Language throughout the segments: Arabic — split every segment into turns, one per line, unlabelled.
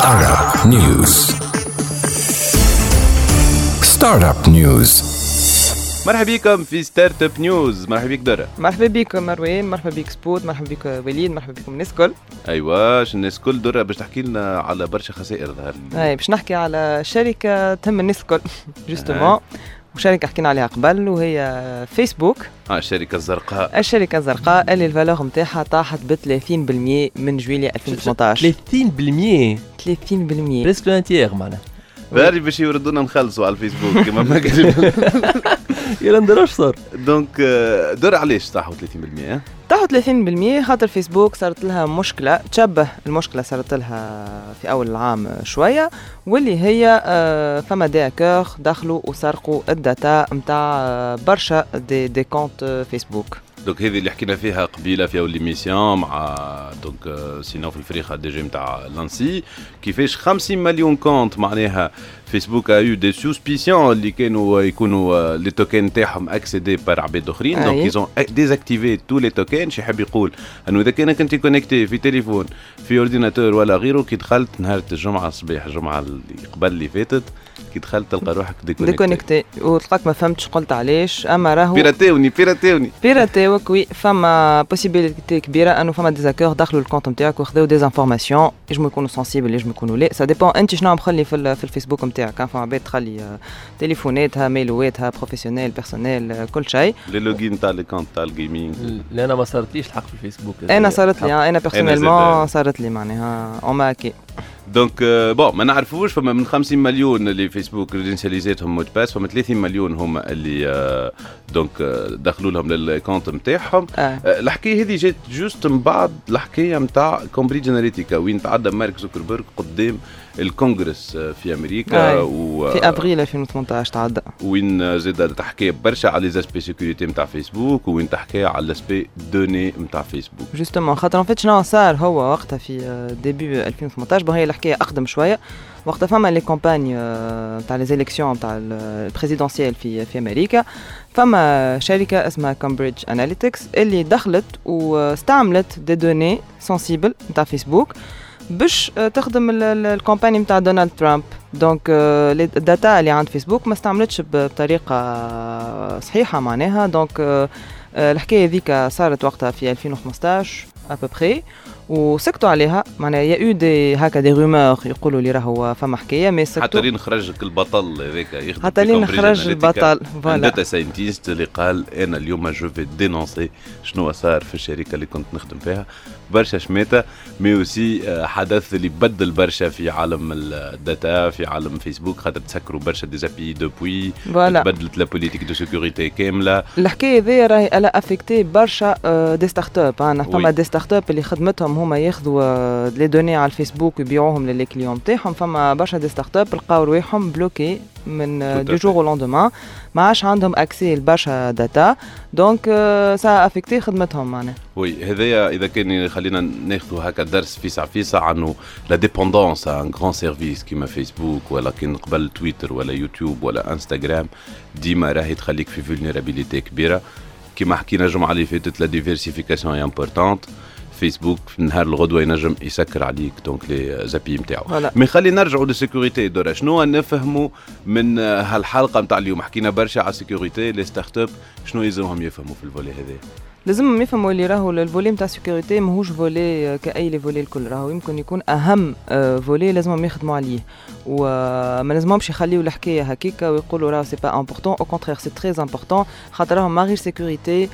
Startup News. Startup News.
مرحبا بكم في Startup News مرحبا بك درة
مرحبا بك مروان مرحبا بك سبوت مرحبا بك وليد مرحبا بكم الناس الكل.
ايوا الناس الكل؟ درة باش تحكي لنا على برشا خسائر ظهر
أي باش نحكي على شركة تهم الناس الكل justement وشركة حكينا عليها قبل وهي فيسبوك
آه الشركة الزرقاء.
الشركة الزرقاء اللي ال valeur نتاعها طاحت ب 30% من جويلية 2018
30%
30%
presque le un tiers معناها.
باري باش يردونا نخلصوا على الفيسبوك كما ما قال
يا صار؟
donc آه، درة علاش طاحوا 30% آه؟
طاحوا 30% خاطر فيسبوك صارت لها مشكلة تشبه المشكلة صارت لها في أول العام شوية واللي هي آه، فما des hackers دخلوا وسرقوا ال data متاع برشا دي, دي كونت فيسبوك
donc هذه اللي حكينا فيها قبيلة في أول l'émission مع donc آه، في الفريق DG نتاع l'ANSI كيفاش 50 مليون comptes معناها فيسبوك y a eu des suspicions اللي كانوا يكونوا les tokens تاعهم accédés par عباد اخرين
أي.
donc ils ont désactivé tous les tokens شي يحب يقول انه اذا كانك انت connecté في تليفون في ordinateur ولا غيره كي دخلت نهار الجمعه الصباح الجمعه اللي قبل اللي فاتت كي دخلت تلقى روحك déconnecté
déconnecté وتلقاك ما فهمتش قلت علاش اما راهو
بيراتيوني بيراتيوني
piraté وك oui فما possibilité كبيره انه فما des hackers دخلوا ال compte نتاعك وخذوا des informations يجموا يكونوا sensibles يجموا يكونوا là ça dépend انت شنو مخلي في, ال- في الفيسبوك نتاعك كان فما عباد تخلي آه، تليفوناتها mail واتها professionnels personnels آه، كل شيء.
les logins تاع les comptes تاع ال gaming
لا أنا ما صارتليش الحق في الفيسبوك.
أنا صارت لي آه،
أنا.
personnellement صارت لي معناها un ماكي
donc bon ما نعرفوش فما من 50 مليون اللي فيسبوك réinitialis اتهم mots de passe فما 30 مليون هما اللي donc دخلوا لهم لل
compte
نتاعهم الحكاية هذه جات juste من بعد الحكاية نتاع Cambridge Analytica وين تعدى مارك زوكربيرج قدام الكونغرس آه، في أمريكا
أي.
و
في أبريل 2018 تعدى
وين زاد تحكي برشا على les aspects sécurité نتاع فيسبوك وين تحكي على l'aspect données نتاع فيسبوك
justement خاطر en fait شنو صار هو وقتها في début 2018 bon هي الحكاية أقدم شوية. وقتها فما les campagnes تاع les élections تاع ال présidentielles في في أمريكا. فما شركة اسمها Cambridge Analytics اللي دخلت واستعملت des données sensibles نتاع فيسبوك باش آه، تخدم ال- ال- ال campagne نتاع دونالد ترامب. donc آه، ال data اللي عند فيسبوك ما استعملتش بطريقة صحيحة معناها. donc آه، آه، الحكاية ذيك صارت وقتها في 2015 ابوبخي وسكتوا عليها. معناها y a eu des هكا des rumeurs يقولوا لي راهو فما حكاية mais
حتى
سكتوا
لين خرجك البطل هذاك يخدم
حتى لين خرج. البطل voilà.
data scientist اللي قال أنا اليوم je vais dénoncer شنو صار في الشركة اللي كنت نخدم فيها. برشا شماته mais aussi آه، حدث اللي بدل برشا في عالم ال data في عالم فيسبوك خاطر تسكروا برشا des API
depuis voilà.
تبدلت la politique de sécurité كاملة.
الحكاية ذي راهي elle a affecté برشا des startups أنا فما. des startups اللي خدمتهم هما ياخذوا آه، les données على الفيسبوك ويبيعوهم ل les clients تاعهم فما برشا des startups لقاو رواحهم bloqués من
du.
jour au lendemain ما عادش عندهم accès لبرشا data donc ça a affecté خدمتهم معناها.
oui هذايا إذا كان خلينا ناخذوا هكا درس فيسع فيسع عنه. la dépendance un grand service كيما فيسبوك ولا كان قبل تويتر ولا يوتيوب ولا انستغرام ديما راهي تخليك في vulnérabilité كبيرة. كيما حكينا الجمعة اللي فاتت la diversification importante فيسبوك في نهار الغدوة ينجم يسكر عليك donc les API نتاعو mais خلي نرجعوا لل sécurité دورا شنو نفهموا من آه، هالحلقة نتاع اليوم؟ حكينا برشا على ال sécurité les startups شنو يلزمهم يفهموا في ال volet هذا؟
لازمهم يفهموا اللي راهو ال volet نتاع sécurité ماهوش volet آه، كأي les volets الكل. راهو يمكن يكون أهم آه، volet لازمهم يخدموا عليه. وما لازمهمش يخليوا الحكاية هكيكا ويقولوا راهو c'est pas important au contraire c'est très important خاطر راهم ما غير sécurité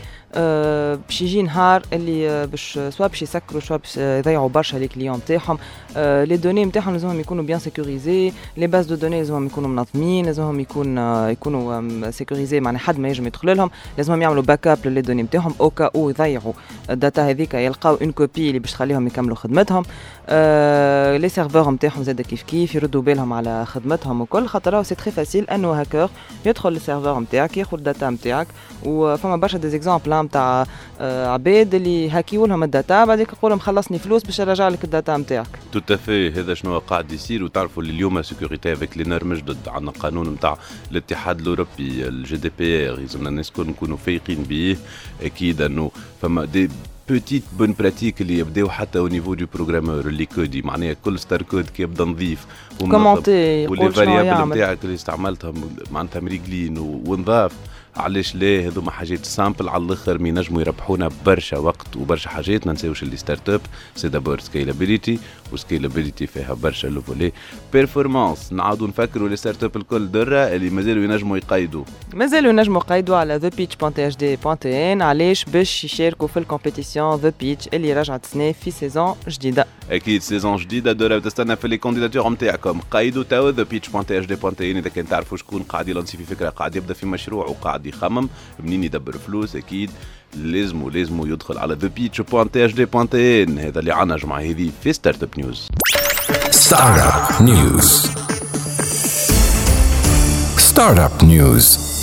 باش يجي نهار اللي آه، باش soit باش يسكروا soit باش آه، يضيعوا برشا les clients نتاعهم آه، les données نتاعهم لازمهم يكونوا bien sécurisées les bases de données لازمهم يكونوا منظمين لازمهم يكون آه، يكونوا sécurisées معناها حد ما ينجم يدخل لهم. لازمهم يعملوا backup ل les données نتاعهم au cas où يضيعوا. ال data هذيك يلقاو une copie اللي باش تخليهم يكملوا خدمتهم. آه les serveurs نتاعهم زاد كيف كيف يردوا بالهم على خدمتهم وكل. خاطر c'est très facile أنه هاكر يدخل لل serveur نتاعك ياخذ ال data نتاعك وفما برشا des exemples نتاع آه عباد اللي hacké و لهم ال data بعديك يقول لهم خلصني فلوس باش يرجع لك ال data نتاعك.
tout à fait هذا شنو قاعد يصير وتعرفوا اللي اليوم sécurité avec les normes جدد عندنا قانون نتاع الاتحاد الأوروبي ال GDPR لازمنا الناس الكل نكونوا فايقين به أكيد أنه فما des petites bonnes pratiques اللي يبداو حتى au niveau de programmeur اللي codé معناها كل ستار كود كي يبدأ نظيف
commenté
و les variables نتاعك اللي استعملتهم معناتها مريقلين ونظاف. علاش لا هذوما حاجات simples على الأخر mais نجموا يربحونا برشا وقت وبرشا حاجات ما نساوش اللي startup c'est d'abord scalabilité و scalabilité فيها برشا le volet performance نعاودوا نفكروا les startups الكل درة اللي مازالوا ينجموا يقيدوا
مازالوا ينجموا يقيدوا على ذا بيتش اش دي ان علاش باش يشاركوا في الكومبيتيسيون ذا بيتش اللي رجعت سنه في سيزون جديدة.
أكيد سيزون جديدة دره تستنى في لي كونديداتور نتاعكم قيدوا تو ذا بيتش اش دي ان إذا كان تعرفوا شكون قاعد يلانسي في فكرة قاعد يبدأ في مشروع وقاعد يخمم منين يدبر فلوس؟ أكيد لازم لازم يدخل على ان هذا اللي عنا جمعه هذه في ستارت اب نيوز
ستارت اب نيوز ستارت اب نيوز